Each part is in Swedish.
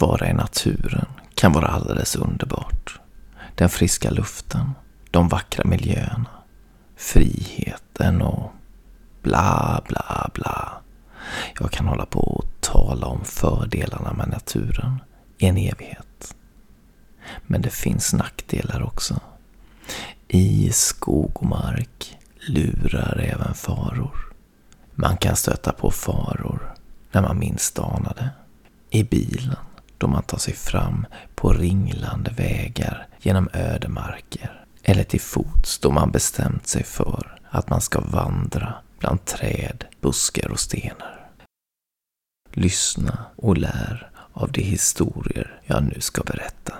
Att vara i naturen kan vara alldeles underbart. Den friska luften, de vackra miljöerna, friheten och bla bla bla. Jag kan hålla på och tala om fördelarna med naturen i en evighet. Men det finns nackdelar också. I skog och mark lurar även faror. Man kan stöta på faror när man minst anar det. I bilen då man tar sig fram på ringlande vägar genom ödemarker. Eller till fots då man bestämt sig för att man ska vandra bland träd, buskar och stenar. Lyssna och lär av de historier jag nu ska berätta.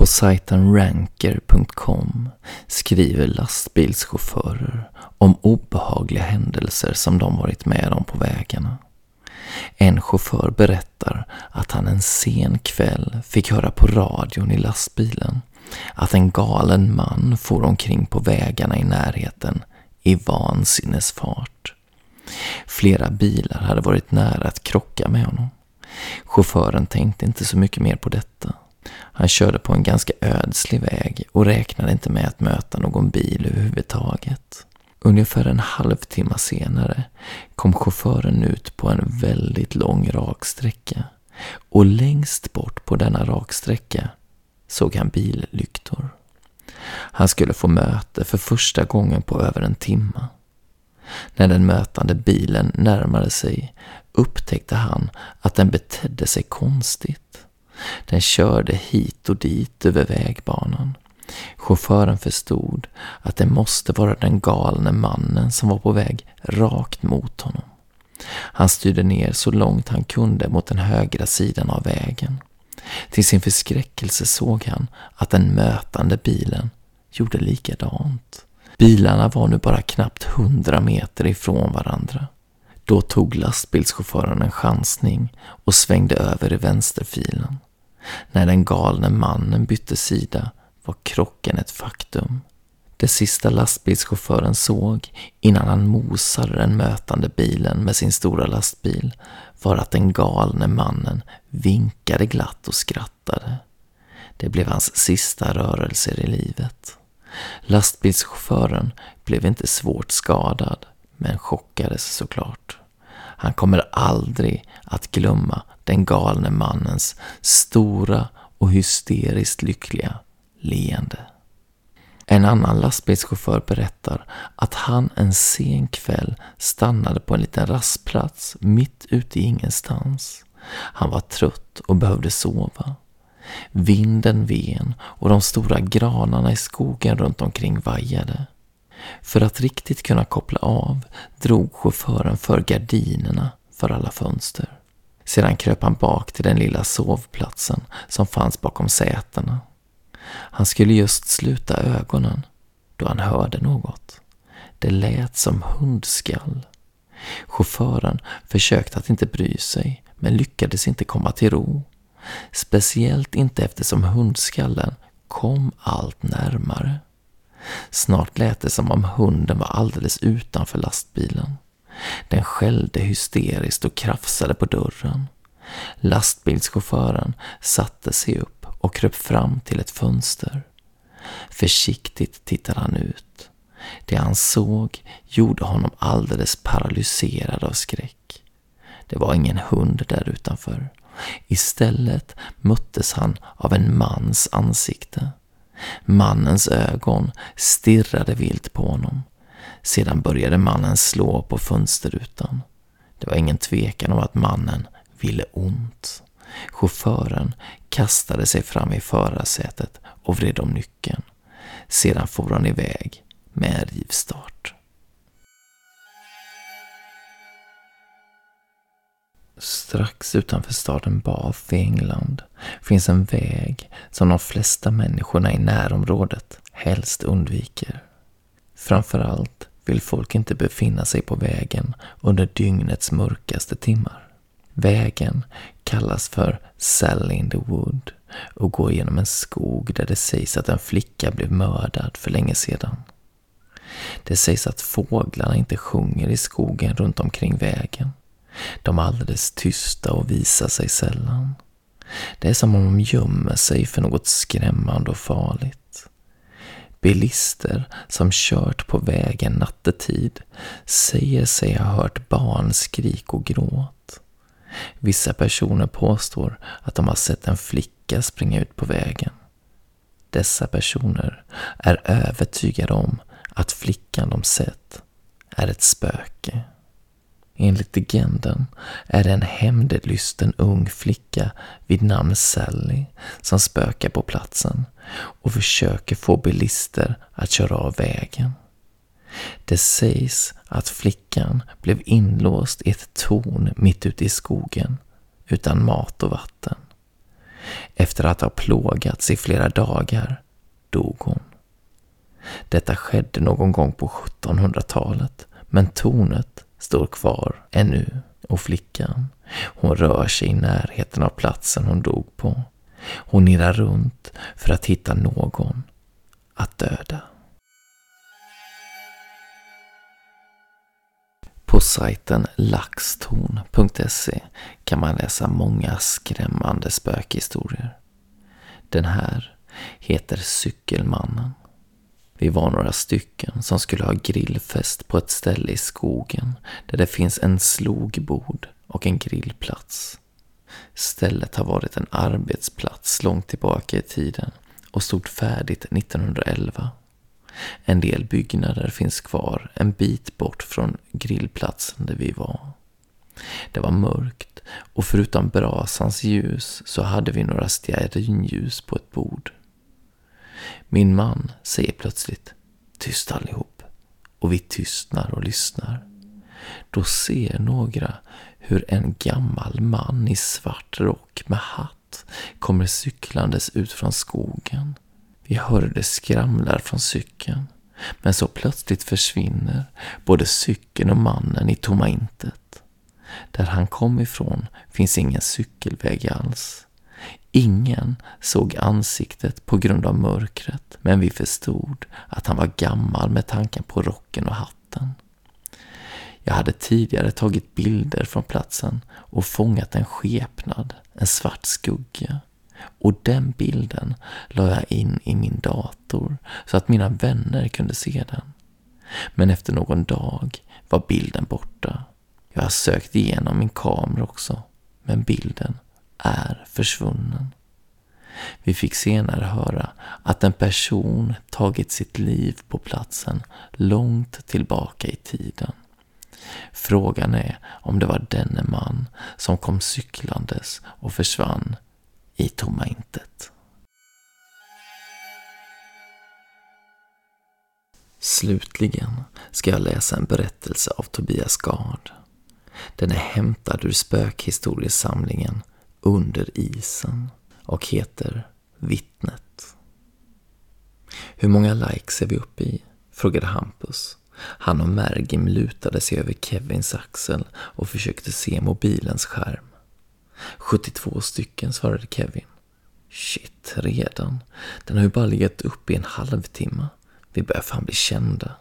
På sajten ranker.com skriver lastbilschaufförer om obehagliga händelser som de varit med om på vägarna. En chaufför berättar att han en sen kväll fick höra på radion i lastbilen att en galen man for omkring på vägarna i närheten i vansinnesfart. Flera bilar hade varit nära att krocka med honom. Chauffören tänkte inte så mycket mer på detta. Han körde på en ganska ödslig väg och räknade inte med att möta någon bil överhuvudtaget. Ungefär en halvtimme senare kom chauffören ut på en väldigt lång raksträcka och längst bort på denna raksträcka såg han billyktor. Han skulle få möte för första gången på över en timme. När den mötande bilen närmade sig upptäckte han att den betedde sig konstigt. Den körde hit och dit över vägbanan. Chauffören förstod att det måste vara den galne mannen som var på väg rakt mot honom. Han styrde ner så långt han kunde mot den högra sidan av vägen. Till sin förskräckelse såg han att den mötande bilen gjorde likadant. Bilarna var nu bara knappt hundra meter ifrån varandra. Då tog lastbilschauffören en chansning och svängde över i vänsterfilen. När den galne mannen bytte sida var krocken ett faktum. Det sista lastbilschauffören såg innan han mosade den mötande bilen med sin stora lastbil var att den galne mannen vinkade glatt och skrattade. Det blev hans sista rörelser i livet. Lastbilschauffören blev inte svårt skadad, men chockades såklart. Han kommer aldrig att glömma den galne mannens stora och hysteriskt lyckliga leende. En annan lastbilschaufför berättar att han en sen kväll stannade på en liten rastplats mitt ute i ingenstans. Han var trött och behövde sova. Vinden ven och de stora granarna i skogen runt omkring vajade. För att riktigt kunna koppla av drog chauffören för gardinerna för alla fönster. Sedan kröp han bak till den lilla sovplatsen som fanns bakom sätena. Han skulle just sluta ögonen då han hörde något. Det lät som hundskall. Chauffören försökte att inte bry sig men lyckades inte komma till ro. Speciellt inte eftersom hundskallen kom allt närmare. Snart lät det som om hunden var alldeles utanför lastbilen. Den skällde hysteriskt och krafsade på dörren. Lastbilschauffören satte sig upp och kröp fram till ett fönster. Försiktigt tittade han ut. Det han såg gjorde honom alldeles paralyserad av skräck. Det var ingen hund där utanför. Istället möttes han av en mans ansikte. Mannens ögon stirrade vilt på honom. Sedan började mannen slå på fönsterrutan. Det var ingen tvekan om att mannen ville ont. Chauffören kastade sig fram i förarsätet och vred om nyckeln. Sedan for han iväg med en rivstart. Strax utanför staden Bath i England finns en väg som de flesta människorna i närområdet helst undviker. Framförallt vill folk inte befinna sig på vägen under dygnets mörkaste timmar. Vägen kallas för Sally in the Wood och går genom en skog där det sägs att en flicka blev mördad för länge sedan. Det sägs att fåglarna inte sjunger i skogen runt omkring vägen. De är alldeles tysta och visar sig sällan. Det är som om de gömmer sig för något skrämmande och farligt. Bilister som kört på vägen nattetid säger sig ha hört barn skrik och gråt. Vissa personer påstår att de har sett en flicka springa ut på vägen. Dessa personer är övertygade om att flickan de sett är ett spöke. Enligt legenden är det en hämndlysten ung flicka vid namn Sally som spökar på platsen och försöker få bilister att köra av vägen. Det sägs att flickan blev inlåst i ett torn mitt ute i skogen utan mat och vatten. Efter att ha plågats i flera dagar dog hon. Detta skedde någon gång på 1700-talet men tornet står kvar ännu och flickan, hon rör sig i närheten av platsen hon dog på. Hon irrar runt för att hitta någon att döda. På sajten laxtorn.se kan man läsa många skrämmande spökhistorier. Den här heter Cykelmannen. Vi var några stycken som skulle ha grillfest på ett ställe i skogen där det finns en slogbord och en grillplats. Stället har varit en arbetsplats långt tillbaka i tiden och stod färdigt 1911. En del byggnader finns kvar en bit bort från grillplatsen där vi var. Det var mörkt och förutom brasans ljus så hade vi några stearinljus på ett bord. Min man säger plötsligt tyst allihop och vi tystnar och lyssnar. Då ser några hur en gammal man i svart rock med hatt kommer cyklandes ut från skogen. Vi hör det skramlar från cykeln. Men så plötsligt försvinner både cykeln och mannen i tomma intet. Där han kom ifrån finns ingen cykelväg alls. Ingen såg ansiktet på grund av mörkret, men vi förstod att han var gammal med tanken på rocken och hatten. Jag hade tidigare tagit bilder från platsen och fångat en skepnad, en svart skugga. Och den bilden la jag in i min dator så att mina vänner kunde se den. Men efter någon dag var bilden borta. Jag har sökt igenom min kamera också, men bilden är försvunnen. Vi fick senare höra att en person tagit sitt liv på platsen långt tillbaka i tiden. Frågan är om det var denne man som kom cyklandes och försvann i tomma intet. Slutligen ska jag läsa en berättelse av Tobias Gard. Den är hämtad ur spökhistoriesamlingen Under isen och heter Vittnet. Hur många likes är vi uppe i? frågade Hampus. Han och Mergim lutade sig över Kevins axel och försökte se mobilens skärm. 72 stycken, svarade Kevin. Shit, redan? Den har ju bara legat uppe i en halvtimme. Vi börjar fan bli kända.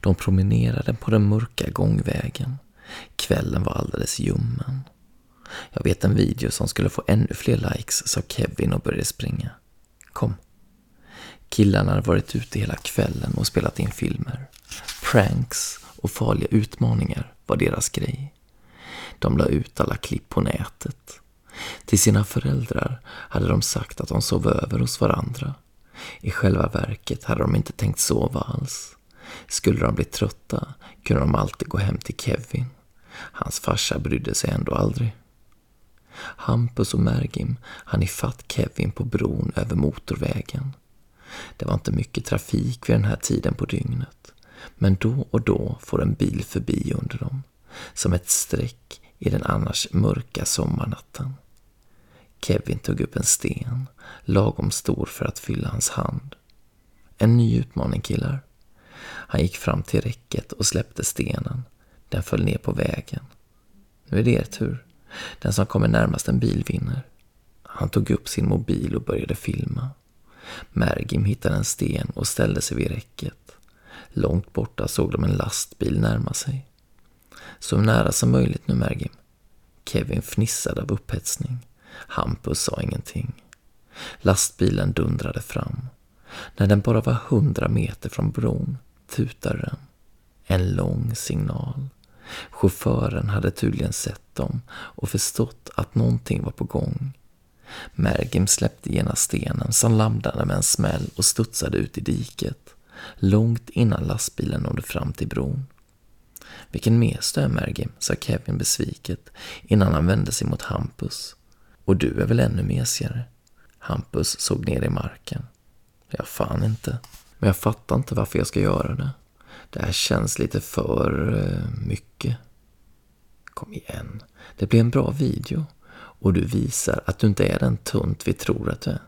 De promenerade på den mörka gångvägen. Kvällen var alldeles ljummen. Jag vet en video som skulle få ännu fler likes, sa Kevin och började springa. Kom. Killarna hade varit ute hela kvällen och spelat in filmer. Pranks och farliga utmaningar var deras grej. De la ut alla klipp på nätet. Till sina föräldrar hade de sagt att de sov över hos varandra. I själva verket hade de inte tänkt sova alls. Skulle de bli trötta kunde de alltid gå hem till Kevin. Hans farsa brydde sig ändå aldrig. Hampus och Mergim hann ifatt Kevin på bron över motorvägen. Det var inte mycket trafik vid den här tiden på dygnet. Men då och då får en bil förbi under dem, som ett streck i den annars mörka sommarnatten. Kevin tog upp en sten, lagom stor för att fylla hans hand. En ny utmaning killar. Han gick fram till räcket och släppte stenen. Den föll ner på vägen. Nu är det er tur. Den som kommer närmast en bil vinner. Han tog upp sin mobil och började filma. Mergim hittade en sten och ställde sig vid räcket. Långt borta såg de en lastbil närma sig. Så nära som möjligt nu, Mergim. Kevin fnissade av upphetsning. Hampus sa ingenting. Lastbilen dundrade fram. När den bara var hundra meter från bron tutade den. En lång signal. Chauffören hade tydligen sett dem och förstått att någonting var på gång. Mergim släppte genast stenen som landade med en smäll och studsade ut i diket, långt innan lastbilen nådde fram till bron. Vilken mes du är, Mergim, sa Kevin besviket innan han vände sig mot Hampus. Och du är väl ännu mesigare? Hampus såg ner i marken. Jag fan inte. Men jag fattar inte varför jag ska göra det. Det här känns lite för uh, mycket. Kom igen. Det blir en bra video. Och du visar att du inte är den tunt vi tror att du är.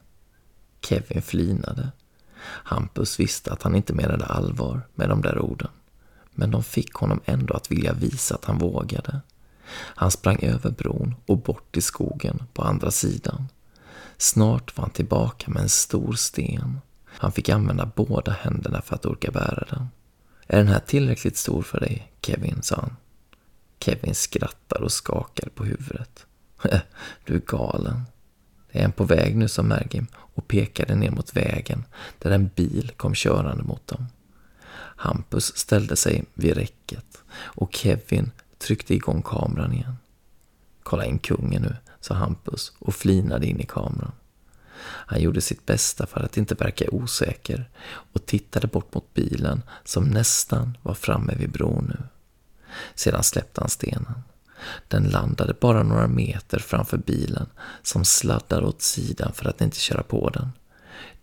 Kevin flinade. Hampus visste att han inte menade allvar med de där orden. Men de fick honom ändå att vilja visa att han vågade. Han sprang över bron och bort i skogen på andra sidan. Snart var han tillbaka med en stor sten. Han fick använda båda händerna för att orka bära den. Är den här tillräckligt stor för dig, Kevin, sa han. Kevin skrattar och skakar på huvudet. du är galen. Det är en på väg nu, sa Mergim och pekade ner mot vägen där en bil kom körande mot dem. Hampus ställde sig vid räcket och Kevin tryckte igång kameran igen. Kolla in kungen nu, sa Hampus och flinade in i kameran. Han gjorde sitt bästa för att inte verka osäker och tittade bort mot bilen som nästan var framme vid bron nu. Sedan släppte han stenen. Den landade bara några meter framför bilen som sladdade åt sidan för att inte köra på den.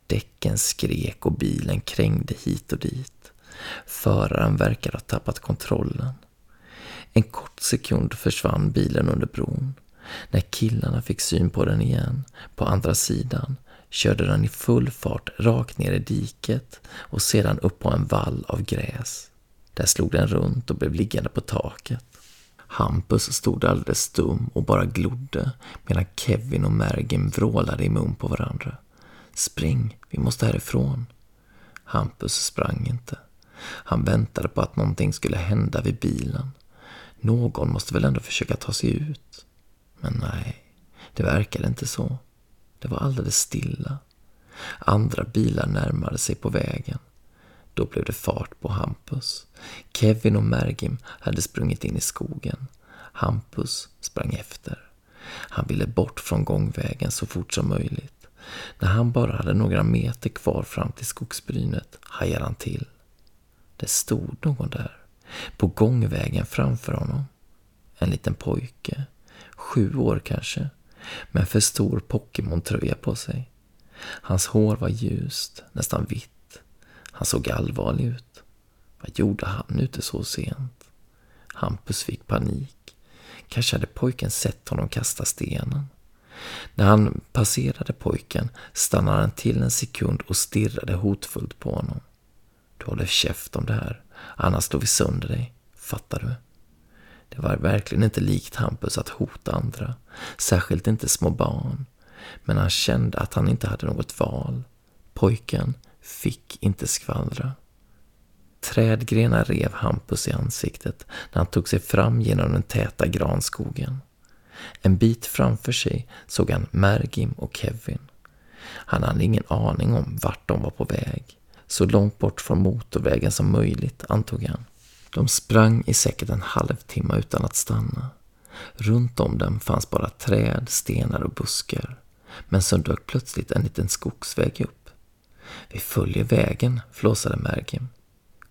Däcken skrek och bilen krängde hit och dit. Föraren verkade ha tappat kontrollen. En kort sekund försvann bilen under bron. När killarna fick syn på den igen, på andra sidan, körde den i full fart rakt ner i diket och sedan upp på en vall av gräs. Där slog den runt och blev liggande på taket. Hampus stod alldeles stum och bara glodde medan Kevin och Mergen vrålade i mun på varandra. Spring, vi måste härifrån. Hampus sprang inte. Han väntade på att någonting skulle hända vid bilen. Någon måste väl ändå försöka ta sig ut. Men nej, det verkade inte så. Det var alldeles stilla. Andra bilar närmade sig på vägen. Då blev det fart på Hampus. Kevin och Mergim hade sprungit in i skogen. Hampus sprang efter. Han ville bort från gångvägen så fort som möjligt. När han bara hade några meter kvar fram till skogsbrynet hajade han till. Det stod någon där, på gångvägen framför honom. En liten pojke, sju år kanske, med för stor Pokémon-tröja på sig. Hans hår var ljust, nästan vitt han såg allvarlig ut. Vad gjorde han ute så sent? Hampus fick panik. Kanske hade pojken sett honom kasta stenen. När han passerade pojken stannade han till en sekund och stirrade hotfullt på honom. Du håller käft om det här, annars slår vi sönder dig. Fattar du? Det var verkligen inte likt Hampus att hota andra, särskilt inte små barn. Men han kände att han inte hade något val. Pojken fick inte skvallra. Trädgrenar rev Hampus i ansiktet när han tog sig fram genom den täta granskogen. En bit framför sig såg han Mergim och Kevin. Han hade ingen aning om vart de var på väg. Så långt bort från motorvägen som möjligt, antog han. De sprang i säkert en halvtimme utan att stanna. Runt om dem fanns bara träd, stenar och buskar. Men så dök plötsligt en liten skogsväg upp. Vi följer vägen, flåsade Mergim.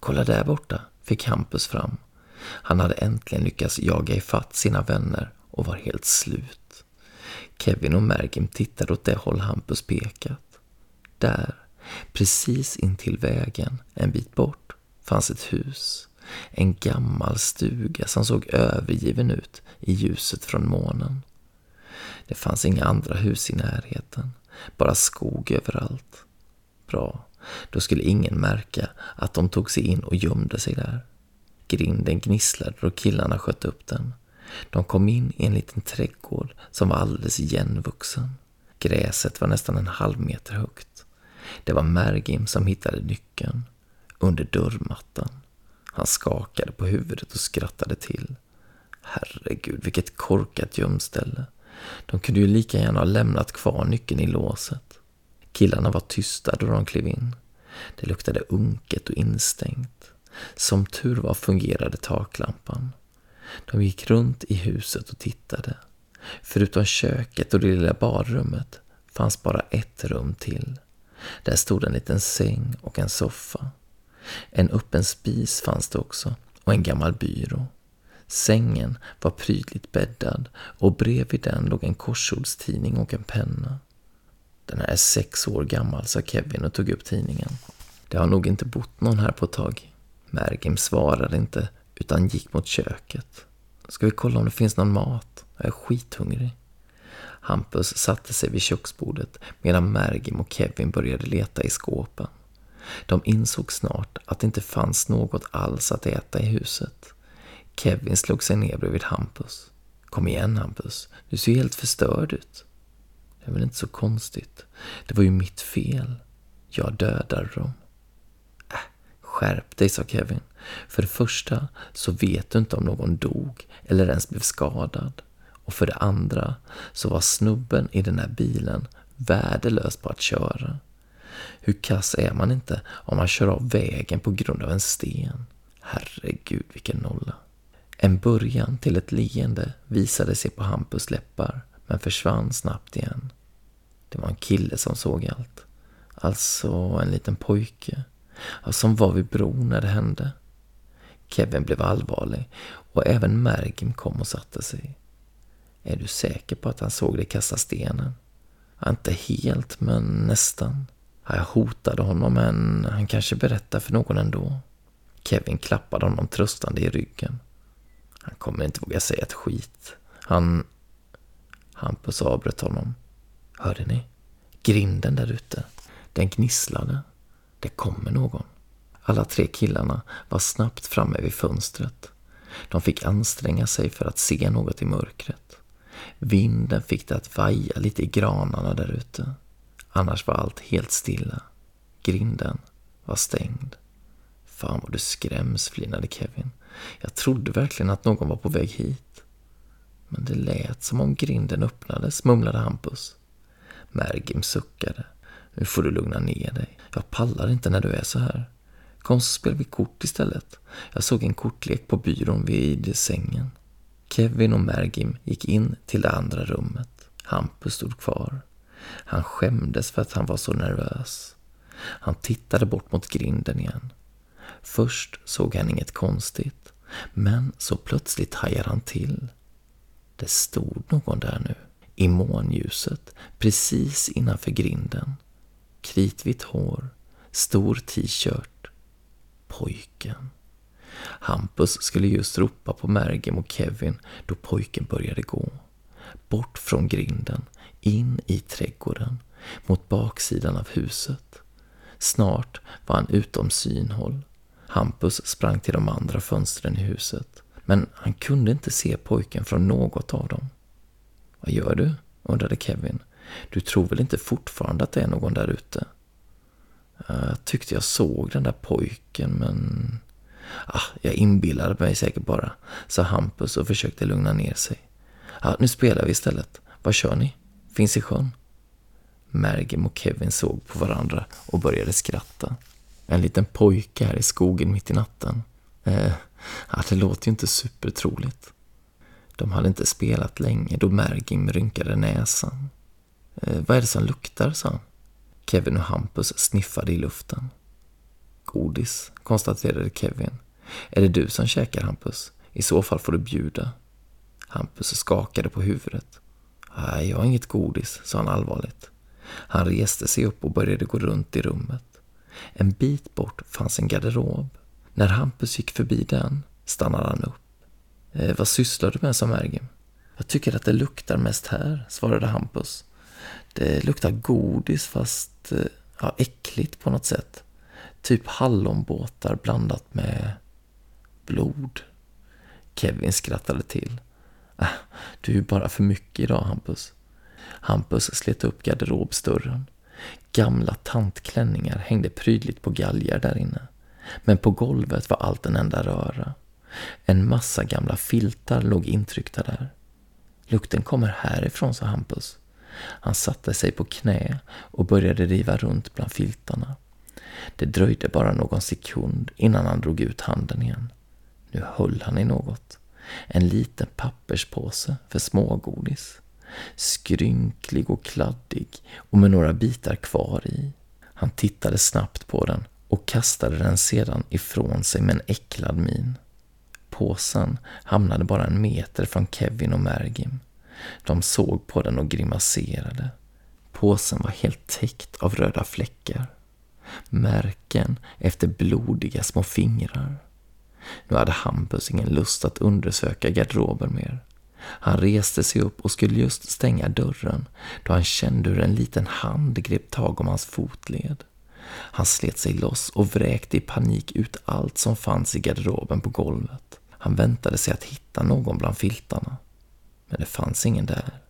Kolla där borta, fick Hampus fram. Han hade äntligen lyckats jaga ifatt sina vänner och var helt slut. Kevin och Mergim tittade åt det håll Hampus pekat. Där, precis intill vägen, en bit bort, fanns ett hus. En gammal stuga som såg övergiven ut i ljuset från månen. Det fanns inga andra hus i närheten, bara skog överallt. Bra, då skulle ingen märka att de tog sig in och gömde sig där. Grinden gnisslade och killarna sköt upp den. De kom in i en liten trädgård som var alldeles igenvuxen. Gräset var nästan en halv meter högt. Det var Mergim som hittade nyckeln. Under dörrmattan. Han skakade på huvudet och skrattade till. Herregud, vilket korkat gömställe. De kunde ju lika gärna ha lämnat kvar nyckeln i låset. Killarna var tysta då de klev in. Det luktade unket och instängt. Som tur var fungerade taklampan. De gick runt i huset och tittade. Förutom köket och det lilla badrummet fanns bara ett rum till. Där stod en liten säng och en soffa. En öppen spis fanns det också och en gammal byrå. Sängen var prydligt bäddad och bredvid den låg en korsordstidning och en penna. Den här är sex år gammal, sa Kevin och tog upp tidningen. Det har nog inte bott någon här på ett tag. Mergim svarade inte, utan gick mot köket. Ska vi kolla om det finns någon mat? Jag är skithungrig. Hampus satte sig vid köksbordet medan Mergim och Kevin började leta i skåpen. De insåg snart att det inte fanns något alls att äta i huset. Kevin slog sig ner bredvid Hampus. Kom igen Hampus, du ser helt förstörd ut. Det är väl inte så konstigt. Det var ju mitt fel. Jag dödade dem. Äh, skärp dig, sa Kevin. För det första så vet du inte om någon dog eller ens blev skadad. Och för det andra så var snubben i den här bilen värdelös på att köra. Hur kass är man inte om man kör av vägen på grund av en sten? Herregud, vilken nolla. En början till ett leende visade sig på Hampus läppar, men försvann snabbt igen. Det var en kille som såg allt. Alltså en liten pojke. Som var vid bron när det hände. Kevin blev allvarlig och även Mergim kom och satte sig. Är du säker på att han såg dig kasta stenen? Inte helt, men nästan. Jag hotade honom, men han kanske berättar för någon ändå. Kevin klappade honom tröstande i ryggen. Han kommer inte våga säga ett skit. Han... Hampus avbröt honom. Hörde ni? Grinden där ute. Den gnisslade. Det kommer någon. Alla tre killarna var snabbt framme vid fönstret. De fick anstränga sig för att se något i mörkret. Vinden fick det att vaja lite i granarna där ute. Annars var allt helt stilla. Grinden var stängd. Fan vad du skräms, flinade Kevin. Jag trodde verkligen att någon var på väg hit. Men det lät som om grinden öppnades, mumlade Hampus. Mergim suckade. Nu får du lugna ner dig. Jag pallar inte när du är så här. Kom så spelar vi kort istället. Jag såg en kortlek på byrån vid sängen. Kevin och Mergim gick in till det andra rummet. Hampus stod kvar. Han skämdes för att han var så nervös. Han tittade bort mot grinden igen. Först såg han inget konstigt, men så plötsligt hajade han till. Det stod någon där nu, i månljuset, precis innanför grinden. Kritvitt hår, stor t-shirt. Pojken. Hampus skulle just ropa på Mergim och Kevin då pojken började gå. Bort från grinden, in i trädgården, mot baksidan av huset. Snart var han utom synhåll. Hampus sprang till de andra fönstren i huset, men han kunde inte se pojken från något av dem. Vad gör du? undrade Kevin. Du tror väl inte fortfarande att det är någon där ute? Jag tyckte jag såg den där pojken, men... Ah, jag inbillade mig säkert bara, sa Hampus och försökte lugna ner sig. Ah, nu spelar vi istället. Vad kör ni? Finns i sjön? Mergim och Kevin såg på varandra och började skratta. En liten pojke här i skogen mitt i natten. Eh, ah, det låter ju inte supertroligt. De hade inte spelat länge då Mergim rynkade näsan. Eh, vad är det som luktar, sa han. Kevin och Hampus sniffade i luften. Godis, konstaterade Kevin. Är det du som käkar, Hampus? I så fall får du bjuda. Hampus skakade på huvudet. Nej, jag har inget godis, sa han allvarligt. Han reste sig upp och började gå runt i rummet. En bit bort fanns en garderob. När Hampus gick förbi den stannade han upp. Eh, vad sysslar du med, sa Mergim. Jag tycker att det luktar mest här, svarade Hampus. Det luktar godis fast eh, ja, äckligt på något sätt. Typ hallonbåtar blandat med blod. Kevin skrattade till. Ah, du är ju bara för mycket idag, Hampus. Hampus slet upp garderobsdörren. Gamla tantklänningar hängde prydligt på galgar där inne. Men på golvet var allt en enda röra. En massa gamla filtar låg intryckta där. Lukten kommer härifrån, sa Hampus. Han satte sig på knä och började riva runt bland filtarna. Det dröjde bara någon sekund innan han drog ut handen igen. Nu höll han i något. En liten papperspåse för smågodis. Skrynklig och kladdig och med några bitar kvar i. Han tittade snabbt på den och kastade den sedan ifrån sig med en äcklad min. Påsen hamnade bara en meter från Kevin och Mergim. De såg på den och grimaserade. Påsen var helt täckt av röda fläckar. Märken efter blodiga små fingrar. Nu hade Hampus ingen lust att undersöka garderoben mer. Han reste sig upp och skulle just stänga dörren då han kände hur en liten hand grep tag om hans fotled. Han slet sig loss och vräkte i panik ut allt som fanns i garderoben på golvet. Han väntade sig att hitta någon bland filtarna. Men det fanns ingen där.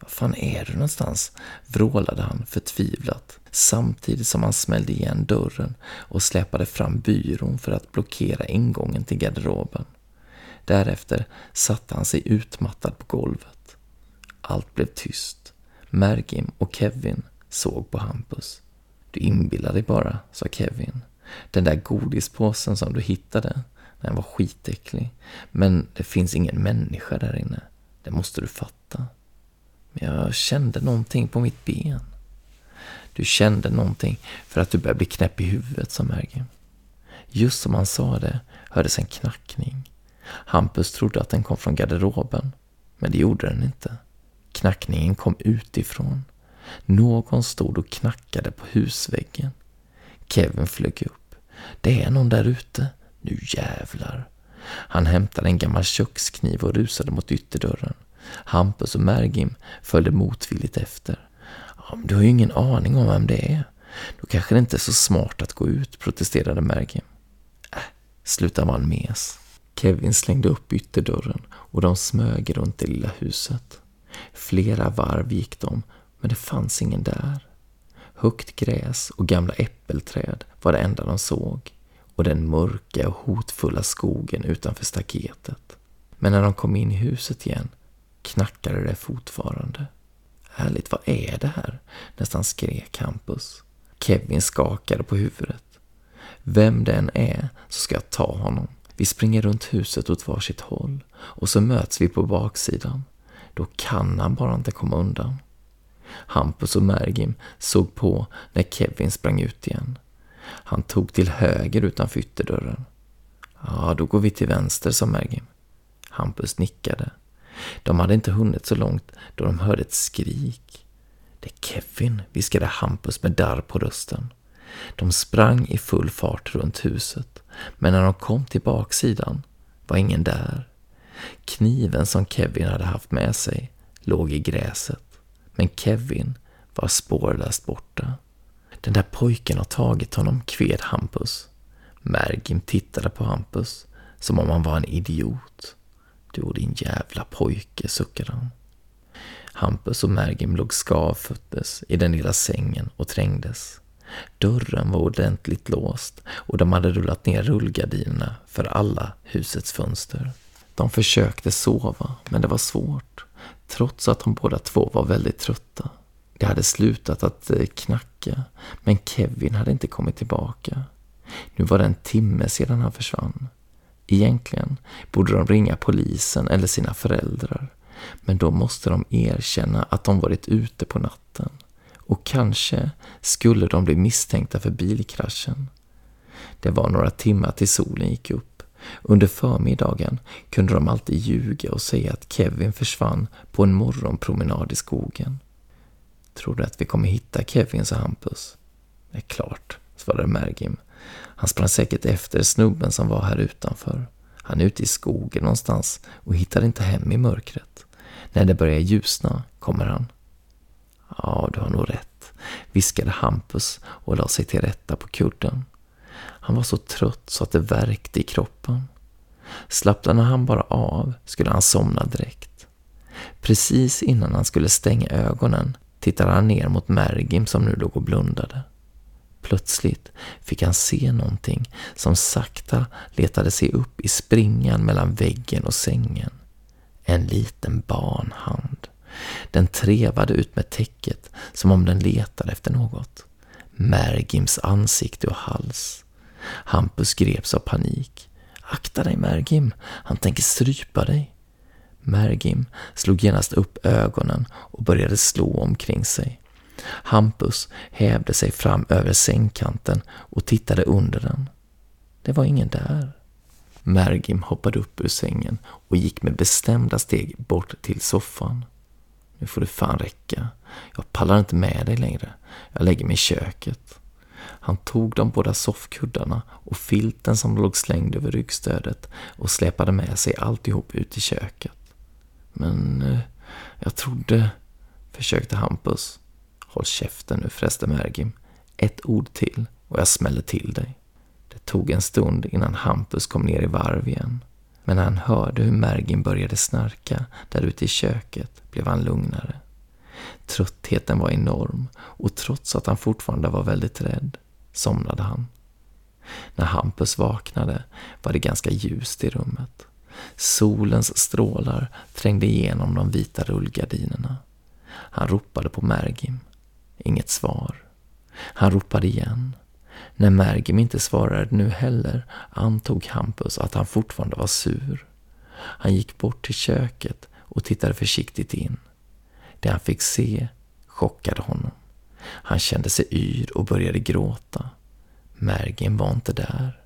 Var fan är du någonstans? vrålade han förtvivlat samtidigt som han smällde igen dörren och släpade fram byrån för att blockera ingången till garderoben. Därefter satte han sig utmattad på golvet. Allt blev tyst. Mergim och Kevin såg på Hampus. Du inbillar dig bara, sa Kevin. Den där godispåsen som du hittade, den var skitäcklig. Men det finns ingen människa där inne. Det måste du fatta. Men jag kände någonting på mitt ben. Du kände någonting för att du började bli knäpp i huvudet, sa Mergim. Just som han sa det hördes en knackning. Hampus trodde att den kom från garderoben, men det gjorde den inte. Knackningen kom utifrån. Någon stod och knackade på husväggen. Kevin flög upp. Det är någon där ute. Nu jävlar. Han hämtade en gammal kökskniv och rusade mot ytterdörren. Hampus och Mergim följde motvilligt efter. Ja, du har ju ingen aning om vem det är. Då kanske det inte är så smart att gå ut, protesterade Mergim. Äh, sluta vara en mes. Kevin slängde upp ytterdörren och de smög runt det lilla huset. Flera varv gick de, men det fanns ingen där. Högt gräs och gamla äppelträd var det enda de såg och den mörka och hotfulla skogen utanför staketet. Men när de kom in i huset igen knackade det fortfarande. Ärligt, vad är det här? Nästan skrek Hampus. Kevin skakade på huvudet. Vem det än är så ska jag ta honom. Vi springer runt huset åt varsitt håll och så möts vi på baksidan. Då kan han bara inte komma undan. Hampus och Mergim såg på när Kevin sprang ut igen. Han tog till höger utanför ytterdörren. Ja, då går vi till vänster, sa Mergim. Hampus nickade. De hade inte hunnit så långt då de hörde ett skrik. Det är Kevin, viskade Hampus med darr på rösten. De sprang i full fart runt huset, men när de kom till baksidan var ingen där. Kniven som Kevin hade haft med sig låg i gräset, men Kevin var spårlöst borta. Den där pojken har tagit honom, kved Hampus. Mergim tittade på Hampus som om han var en idiot. Du och din jävla pojke, suckade han. Hampus och Mergim låg skavföttes i den lilla sängen och trängdes. Dörren var ordentligt låst och de hade rullat ner rullgardinerna för alla husets fönster. De försökte sova, men det var svårt, trots att de båda två var väldigt trötta. Det hade slutat att eh, knacka, men Kevin hade inte kommit tillbaka. Nu var det en timme sedan han försvann. Egentligen borde de ringa polisen eller sina föräldrar, men då måste de erkänna att de varit ute på natten. Och kanske skulle de bli misstänkta för bilkraschen. Det var några timmar till solen gick upp Under förmiddagen kunde de alltid ljuga och säga att Kevin försvann på en morgonpromenad i skogen. Tror du att vi kommer hitta Kevin, sa Hampus. Det är klart, svarade Mergim. Han sprang säkert efter snubben som var här utanför. Han är ute i skogen någonstans och hittar inte hem i mörkret. När det börjar ljusna kommer han. Ja, du har nog rätt, viskade Hampus och la sig till rätta på kudden. Han var så trött så att det värkte i kroppen. Slappnade han bara av skulle han somna direkt. Precis innan han skulle stänga ögonen tittade han ner mot Mergim som nu låg och blundade. Plötsligt fick han se någonting som sakta letade sig upp i springan mellan väggen och sängen. En liten barnhand. Den trevade ut med täcket som om den letade efter något. Mergims ansikte och hals. Hampus greps av panik. Akta dig Mergim, han tänker strypa dig. Mergim slog genast upp ögonen och började slå omkring sig. Hampus hävde sig fram över sängkanten och tittade under den. Det var ingen där. Mergim hoppade upp ur sängen och gick med bestämda steg bort till soffan. Nu får det fan räcka. Jag pallar inte med dig längre. Jag lägger mig i köket. Han tog de båda soffkuddarna och filten som låg slängd över ryggstödet och släpade med sig alltihop ut i köket. Men eh, jag trodde, försökte Hampus. Håll käften nu förresten Mergim. Ett ord till och jag smäller till dig. Det tog en stund innan Hampus kom ner i varv igen. Men när han hörde hur Mergim började snarka där ute i köket blev han lugnare. Tröttheten var enorm och trots att han fortfarande var väldigt rädd somnade han. När Hampus vaknade var det ganska ljust i rummet. Solens strålar trängde igenom de vita rullgardinerna. Han ropade på Mergim. Inget svar. Han ropade igen. När Mergim inte svarade nu heller antog Hampus att han fortfarande var sur. Han gick bort till köket och tittade försiktigt in. Det han fick se chockade honom. Han kände sig yr och började gråta. Mergim var inte där.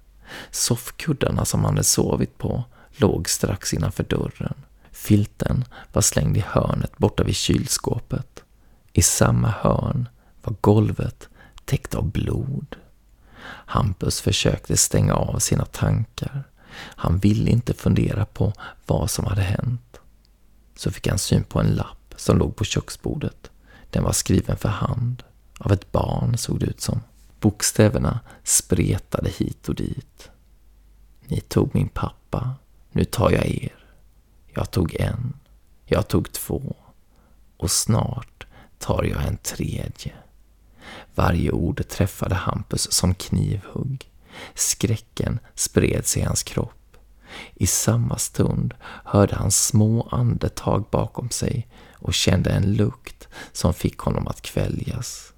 Soffkuddarna som han hade sovit på låg strax innanför dörren. Filten var slängd i hörnet borta vid kylskåpet. I samma hörn var golvet täckt av blod. Hampus försökte stänga av sina tankar. Han ville inte fundera på vad som hade hänt. Så fick han syn på en lapp som låg på köksbordet. Den var skriven för hand. Av ett barn såg det ut som. Bokstäverna spretade hit och dit. Ni tog min pappa, nu tar jag er. Jag tog en, jag tog två och snart tar jag en tredje. Varje ord träffade Hampus som knivhugg. Skräcken spred sig i hans kropp. I samma stund hörde han små andetag bakom sig och kände en lukt som fick honom att kväljas.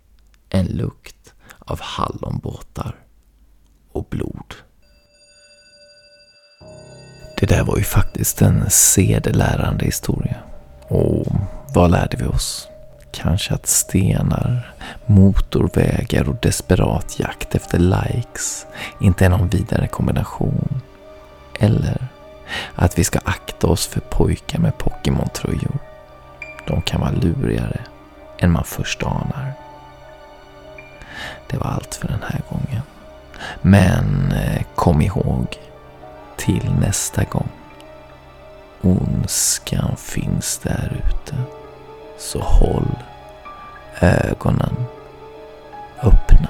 En lukt av hallonbåtar och blod. Det där var ju faktiskt en sedelärande historia. Och vad lärde vi oss? Kanske att stenar, motorvägar och desperat jakt efter likes inte är någon vidare kombination. Eller att vi ska akta oss för pojkar med Pokémon-tröjor. De kan vara lurigare än man först anar. Det var allt för den här gången. Men eh, kom ihåg, till nästa gång. Ondskan finns där ute. Så håll ögonen öppna.